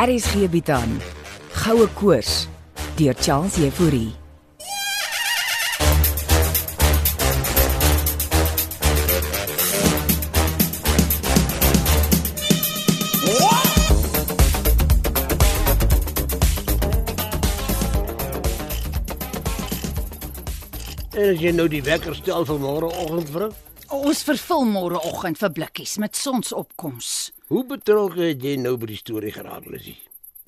RSG bied aan Goue Koors deur Charles Euphorie. En as jy nou die wekker stel vir môreoggend vrou, Ons vervul môreoggend vir blikkies met sonsopkoms. Hoe betrokke het jy nou by die storie geraak, Lissy?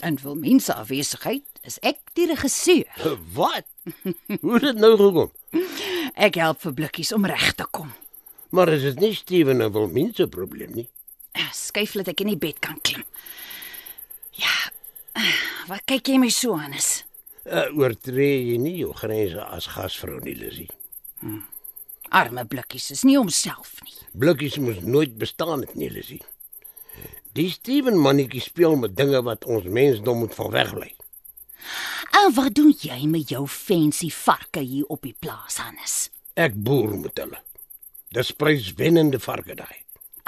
In wil mense afwesigheid is ek die regisseur. Wat? Hoe het dit nou gekom? Ek help vir blikkies om reg te kom. Maar is dit nie Steven en Wilmien se probleem nie? Skuif dat ek in die bed kan klim. Ja. Wat kyk jy my so aan is? Uh, oortree jy nie jou grense as gasvrou nie, Lissy? Arme blikkies is nie homself nie. Blikkies moes nooit bestaan het nie, Lissy. Die Steven mannetjie speel met dinge wat ons mensdom moet van wegbly. En wat doen jy met jou fancy varke hier op die plaas, Hannes? Ek boer met hulle. Dis pryswennende varke daai.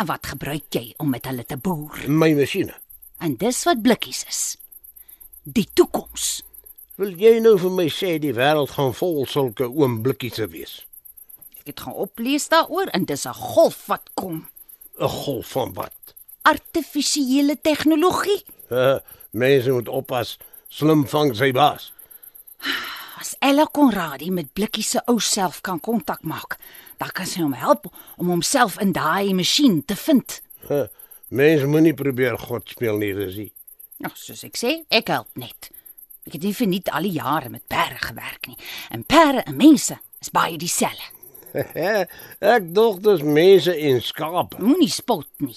En wat gebruik jy om met hulle te boer? My masjiene. En dis wat blikkies is. Die toekoms. Wil jy nou vir my sê die wêreld gaan vol sulke oom blikkies wees? Ek het gaan oplees daaroor en dis 'n golf wat kom. 'n Golf van wat? Artifisiële tegnologie. Uh, mense moet oppas, slim vang sy baas. As Ella Conradie met blikkies se ou self kan kontak maak, dan kan sy hom help om homself in daai masjien te vind. Uh, mense moenie probeer God speel nie, Lissy. Nou, soos ek sê, ek help net. Ek het nie vir niet al die jare met perde gewerk nie. En perde en mense is baie dieselfde. Ek dog dis mense en skape. Moenie spot nie.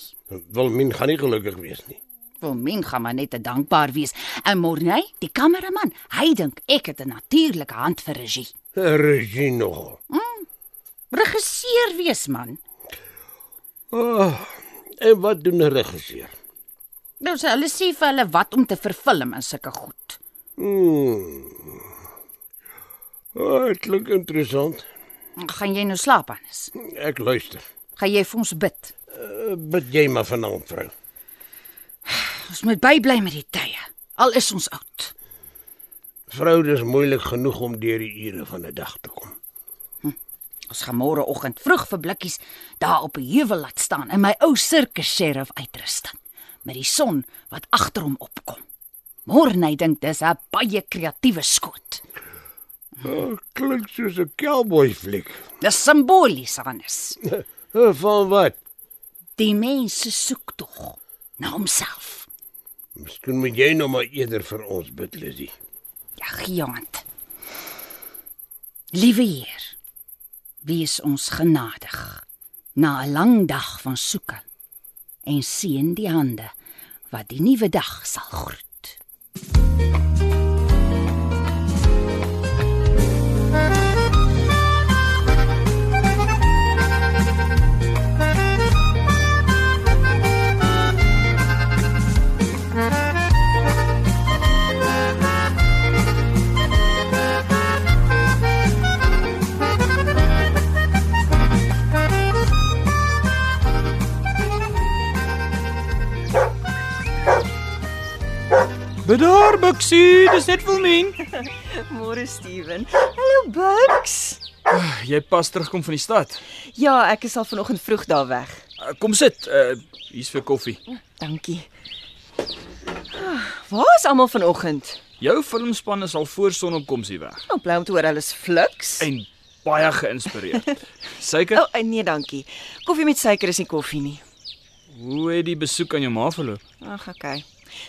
Wilmien gaan nie gelukkig wees nie. Wil men gaan maar net te dankbaar wees. En Morney, die kameraman, hy dink ek het 'n natuurlike hand vir regie. Regie nogal. Regisseur wees man. En wat doen 'n regisseur? Nou sê hulle sê vir hulle wat om te vervilm in sulke goed. Hmm. Oh, dit klink interessant. Gaan jy nou slaap Hannes? Ek luister. Gaan jy vir ons bid? Uh, bid jy maar vanaand, vrou. Ons moet bybly met die tye. Al is ons oud. Vrou, dis moeilik genoeg om deur die ure van 'n dag te kom. Ons gaan môreoggend vroeg vir blikkies daar op 'n heuwel laat staan in my ou sirkus sheriff uitrusting met die son wat agter hom opkom. Morney dink dis 'n baie kreatiewe skoot. Oh, klink soos 'n cowboy fliek. Dis simbolies Hannes. Uh, van wat? Die mense soek tog na homself. Miskien moet jy nou maar eerder vir ons bid, Lizzie. Ja, giant. Liewe Heer, wees ons genadig na 'n lang dag van soeke en seën die hande wat die nuwe dag sal groet. Bedaar Bixie, dis net Wilmien. Môre Steven. Hallo Bugs. Jy pas terugkom van die stad. Ja, ek is al vanoggend vroeg daar weg. Uh, kom sit. Uh hier's vir koffie. Dankie. Ah, Waar is almal vanoggend? Jou filmspan is al voor sonopkoms hier weg Nou bly om te hoor hulle is fliks. en baie geïnspireerd. Suiker? O, oh, nee, dankie. Koffie met suiker is nie koffie nie. Hoe het die besoek aan jou ma verloop? Ag, okay.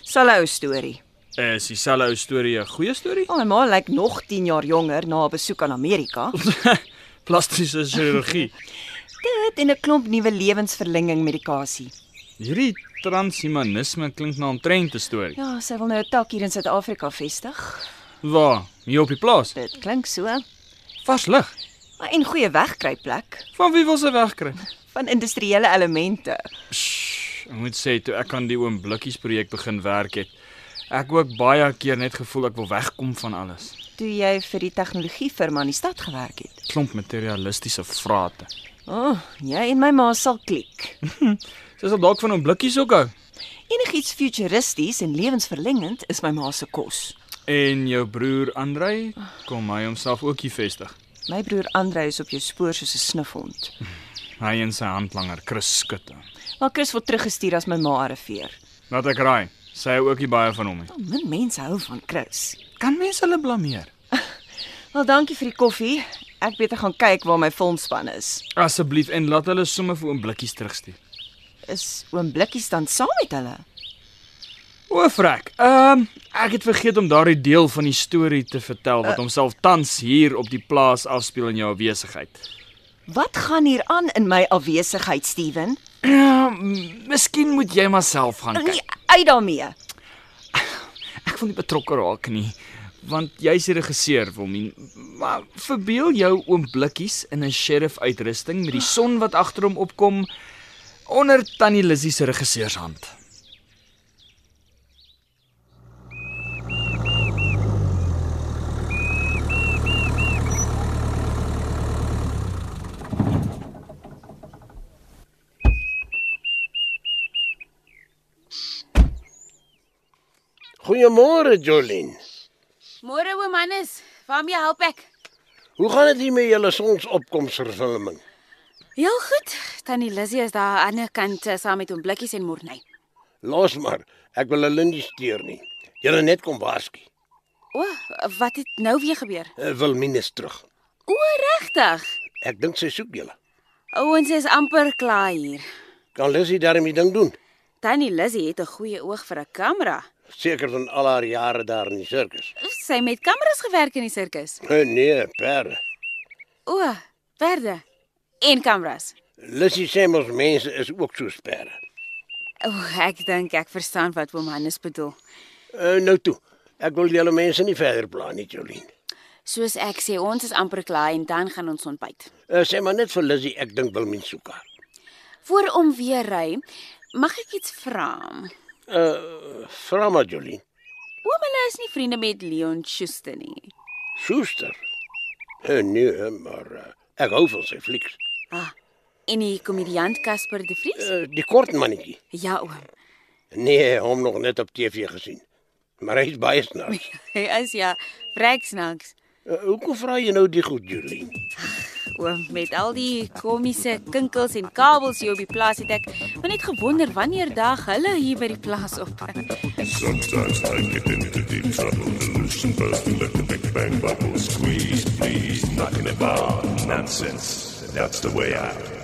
Sal ou storie. Is dieselfde ou storie 'n goeie storie? O, oh, my ma lyk nog 10 jaar jonger na 'n besoek aan Amerika. Plastiese chirurgie. Dit en 'n klomp nuwe lewensverlenging medikasie. Hierdie transhumanisme klink na 'n trente storie. Ja, sy wil nou 'n tak hier in Suid-Afrika vestig. Waar? Hier op die plaas. Dit klink so. Vars lig. Maar en goeie wegkruipplek Van wie wil sy wegkry? van industriële elemente. Shh, ek moet sê toe ek aan die oom blikkies projek begin werk het, ek ook baie keer net gevoel ek wil wegkom van alles. Toe jy vir die tegnologiefirma in die stad gewerk het. Klomp materialistiese vrate. O, oh, jy en my ma sal klik. Sy sal dalk van hom blikkies ook hou. Enigiets futuristies en lewensverlengend is my ma se kos. En jou broer Andrei, kom hy homself ook hier vestig. My broer Andre is op jou spoor soos 'n snifhond. Hy en sy handlanger Chris Skutte. Maar Chris word teruggestuur as my ma arriveer. Laat ek raai. Sy hou ook nie baie van hom nie. Min mense hou van Chris. Kan mense hulle blameer? Wel, dankie vir die koffie. Ek beter gaan kyk waar my filmspan is. Asseblief en laat hulle sommer vir oom blikkies terugstuur. Is oom Blikkies dan saam met hulle? O, frek. Ehm um, ek het vergeet om daardie deel van die storie te vertel wat homself tans hier op die plaas afspeel in jou afwesigheid. Wat gaan hier aan in my afwesigheid, Steven? Ja, m- miskien moet jy maar self gaan Nee, kyk. uit daarmee. Ek wil nie betrokke raak nie, want jy's die regisseur, Wilmien. Maar verbeel jou oom blikkies in 'n sheriff uitrusting met die son wat agter hom opkom onder Tannie Lizzie se regisseurshand. Goeiemôre, Jolien. Môre oom Hannes, waarmee help ek? Hoe gaan dit hier met julle sonsopkomsvervulling? Heel goed. Tannie Lizzie is daar aan die ander kant eh, saam met hom blikkies en Morney. Los maar, ek wil hulle nie steur nie. Julle net kom waarsku. O, wat het nou weer gebeur? Uh, Wilmien is terug. O, regtig? Ek dink sy soek julle. Ouens is amper klaar hier. Kan Lissy daarmee ding doen? Tannie Lizzie het 'n goeie oog vir 'n kamera. Seker van al haar jare daar in die sirkus. Sy met kameras gewerk in die sirkus. Uh, nee, perde. O, perde en kameras. Lissy sê mos mense is ook so perde. O, ek dink ek verstaan wat oom Hannes bedoel. Uh, nou toe. Ek wil julle mense nie verder pla nie, Jolien. Soos ek sê, ons is amper klaar en dan gaan ons ontbyt. Uh, sê maar net vir Lissy ek dink Wilmien soek haar. Voor om weer ry, mag ek iets vra? Uh, vra maar Jolien. Oom hulle is nie vriende met Leon Schuster nie. Schuster. Uh, nee, maar uh, ek hou van sy flieks. Ah, en die komediant Casper de Vries? Uh, die kort mannetjie. Ja, oom. Nee, hom nog net op TV gesien. Maar hy is baie snaaks. Hy is ja, vrek snacks. Uh, hoekom vra jy nou die goed, Jolien? Oom, met al die komiese kinkels en kabels hier op die plaas het ek maar net gewonder wanneer dag hulle hier by die plaas op. Sometimes I get into deep trouble. The loosen burst and let the big bang bubble squeeze. Please, knocking about nonsense. That's the way out.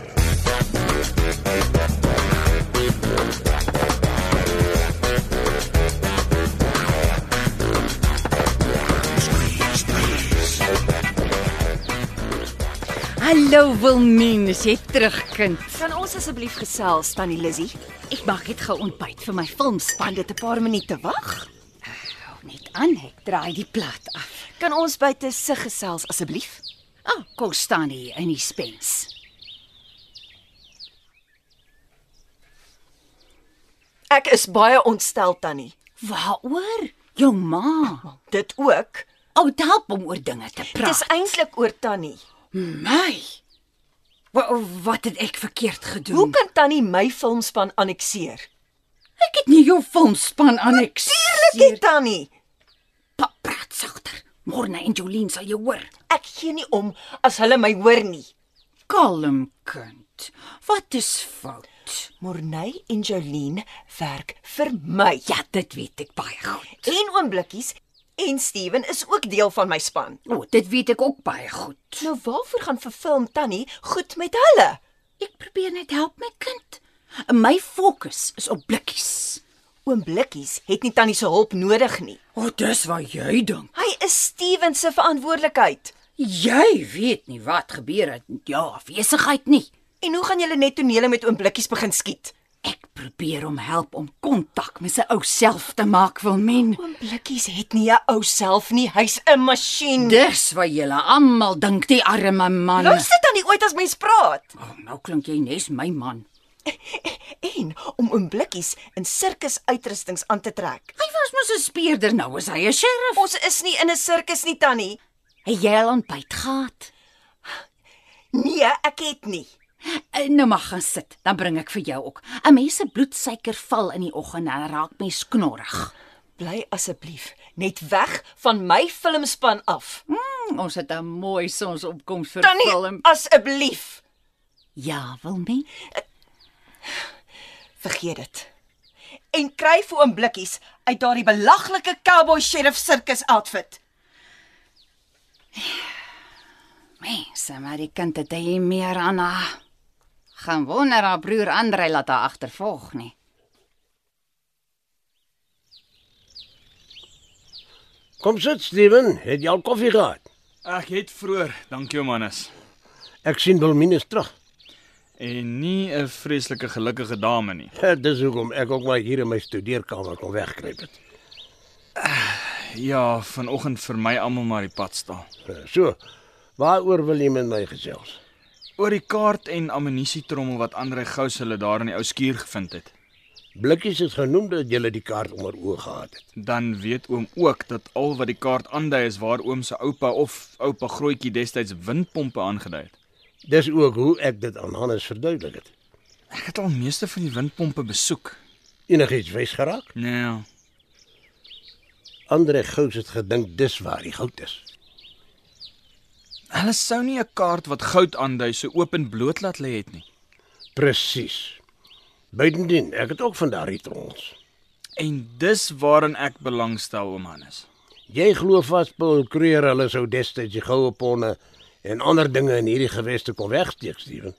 Hallo Wilmien, is jy terug kind? Kan ons asseblief gesels, Tannie Lizzie? Ek maak net gou ontbyt vir my filmspan. Dit 'n paar minute wag. Hou net aan, ek draai die plat af. Kan ons buite sig gesels asseblief? Ah, oh, kom staan hier in die spens. Ek is baie ontstel, Tannie. Waaroor? Jou ma. Dit ook. Ou, oh, help om oor dinge te Dis praat. eintlik oor Tannie. My. Wat wat het ek verkeerd gedoen? Hoe kan Tannie my filmspan annekseer? ek het nie jou filmspan anneks. Natuurlik, Tannie. Pa, praat sagter. Morne en Jolien sal jou hoor. Ek gee nie om as hulle my hoor nie. Kalm kind. Wat is fout? Morney en Jolien werk vir my. Ja, dit weet ek baie goed. En oom Blikkies en Steven is ook deel van my span. O, oh, dit weet ek ook baie goed. Nou waarvoor gaan verfilm Tannie goed met hulle? Ek probeer net help my kind. My fokus is op blikkies. Oom Blikkies het nie Tannie se hulp nodig nie. O, oh, dis wat jy dink. Hy is Steven se verantwoordelikheid. Jy weet nie wat gebeur het met jou afwesigheid nie. En hoe gaan julle net tonele met oom Blikkies begin skiet? Probeer hom help om kontak met sy ou self te maak, Wilmen. Oom Blikkies het nie 'n ou self nie, hy's 'n masjien. Dis wat julle almal dink, die arme man. Luister Tannie ooit as mens praat. Oh, nou klink jy nes my man. En om oom Blikkies in sirkusuitrustings aan te trek. Hy was mos 'n speurder, nou is hy 'n sheriff. Ons is nie in 'n sirkus nie, Tannie. Het jy al ontbyt gehad? Nee, ek het nie. Eh, Nou mag gaan sit, dan bring ek vir jou ook. 'n Mens se bloedsuiker val in die oggend en raak mens knorrig. Bly asseblief net weg van my filmspan af. Hmm, ons het 'n mooi sonsopkoms vir Tannie, film. asseblief. Ja, wil nie. Vergeet dit. En kry vir oom blikkies uit daardie belaglike cowboy sheriff sirkus outfit. Mense, maar die kind het hy meer aan haar. Gaan wonder haar broer Andre laat haar agtervolg nie. Kom sit, Steven. Het jy al koffie gehad? Ek het vroeër, dankie oom Hannes. Ek sien Wilminus terug. En nie 'n vreeslike gelukkige dame nie. Dis hoekom ek ook maar hier in my studeerkamer kon wegkruip het. Ja, vanoggend vir my almal maar die pad staan. Eh, So, waaroor wil jy met my gesels? Oor die kaart en ammunisietrommel wat Andre Gous hulle daar in die ou skuur gevind het. Blikkies het genoem dat jy die kaart onder oë gehad het. Dan weet oom ook dat al wat die kaart aandui is waar oom se oupa of oupa grootjie destyds windpompe aangedui het. Dis ook hoe ek dit aan Hannes verduidelik het. Ek het al meeste van die windpompe besoek. Enigiets wys geraak? Nee. Andre Gous het gedink dis waar die goud is. Hulle sou nie 'n kaart wat goud aandui so oop en bloot laat lê het nie. Presies. Buitendien, ek het ook van daardie trons. En dis waarin ek belangstel, oom Hannes. Jy glo vas Paul Creer hulle sou destyds die goue ponne en ander dinge in hierdie geweste kon wegsteek, Steven.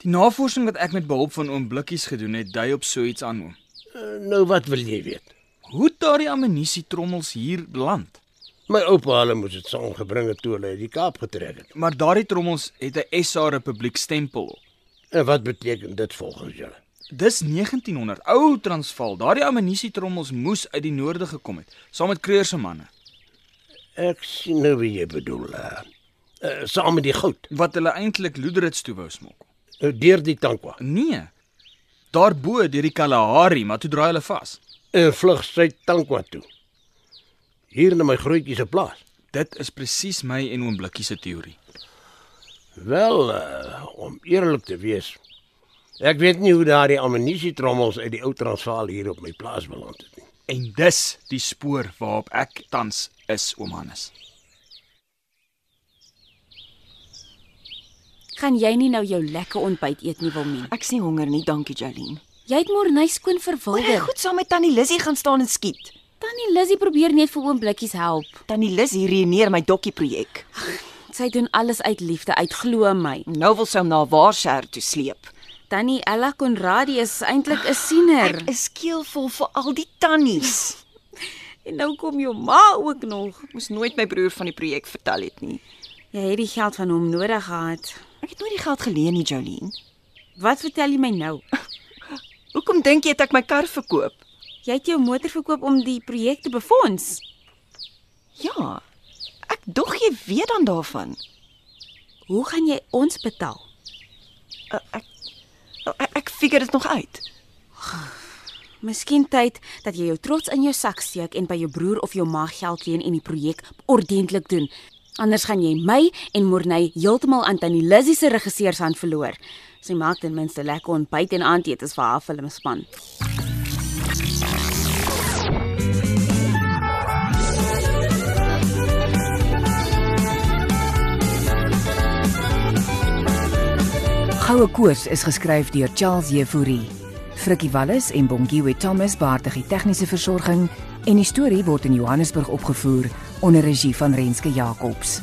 Die navorsing wat ek met behulp van oom Blikkies gedoen het, dui op so iets aan oom. Uh, nou wat wil jy weet? Hoe het daardie ammunisietrommels hier beland? My oupa hulle moes dit saamgebring het toe hulle uit die Kaap getrek het. Maar daardie trommels het 'n SA Republiek stempel op. En wat beteken dit volgens julle? Dis 1900, ou Transvaal. Daardie ammunisietrommels moes uit die noorde gekom het, saam met Kreur se manne, Ek sien nou wie jy bedoel. Uh, uh, saam met die goud. wat hulle eintlik Loederits toe wou smokkel. Uh, deur die Tankwa. Nee. Daarbo deur die Kalahari, maar toe draai hulle vas. En vlug sy Tankwa toe. Hier na my grootjie se plaas. Dit is presies my en oom Blikkie se teorie. Wel, uh, om eerlik te wees, ek weet nie hoe daardie ammunisietrommels uit die ou Transvaal hier op my plaas beland het nie. En dis die spoor waarop ek tans is, oom Hannes. Gaan jy nie nou jou lekker ontbyt eet nie, Wilmien? Ek's nie honger nie, dankie Jolene. Jy het Morney skoon Wil jy verwilder. goed saam met Tannie Lizzie gaan staan en skiet? Tannie Lizzie probeer net vir oom Blikkies help. Tannie Lizzie reëneer my dokkie projek. Sy doen alles uit liefde, uit glo my. Nou wil sy hom na Waarshire toe sleep. Tannie Ella Konradi is eintlik 'n siener. Ek is skeelvol vir al die tannies. En nou kom jou ma ook nog. Ek moes nooit my broer van die projek vertel het nie. Jy het die geld van hom nodig gehad. Ek het nooit die geld geleen nie, Jolene. Wat vertel jy my nou? Hoekom dink jy het ek my kar verkoop? Jy het jou motor verkoop om die projek te befonds. Ja. Ek dog jy weet dan daarvan. Hoe gaan jy ons betaal? Uh, ek, uh, ek ek figure dit nog uit. Miskien tyd dat jy jou trots in jou sak steek en by jou broer of jou ma geld leen en die projek ordentlik doen. Anders gaan jy my en Morney heeltemal aan Tannie Lizzie se regisseurshand verloor. Sy maak ten minste lekker ontbyt en aandete vir haar filmspan. Goue Koors is geskryf deur Charles Jefouri. Frikkie Wallis en Bongiwe Thomas baartig die tegniese versorging en die storie word in Johannesburg opgevoer onder regie van Renske Jacobs.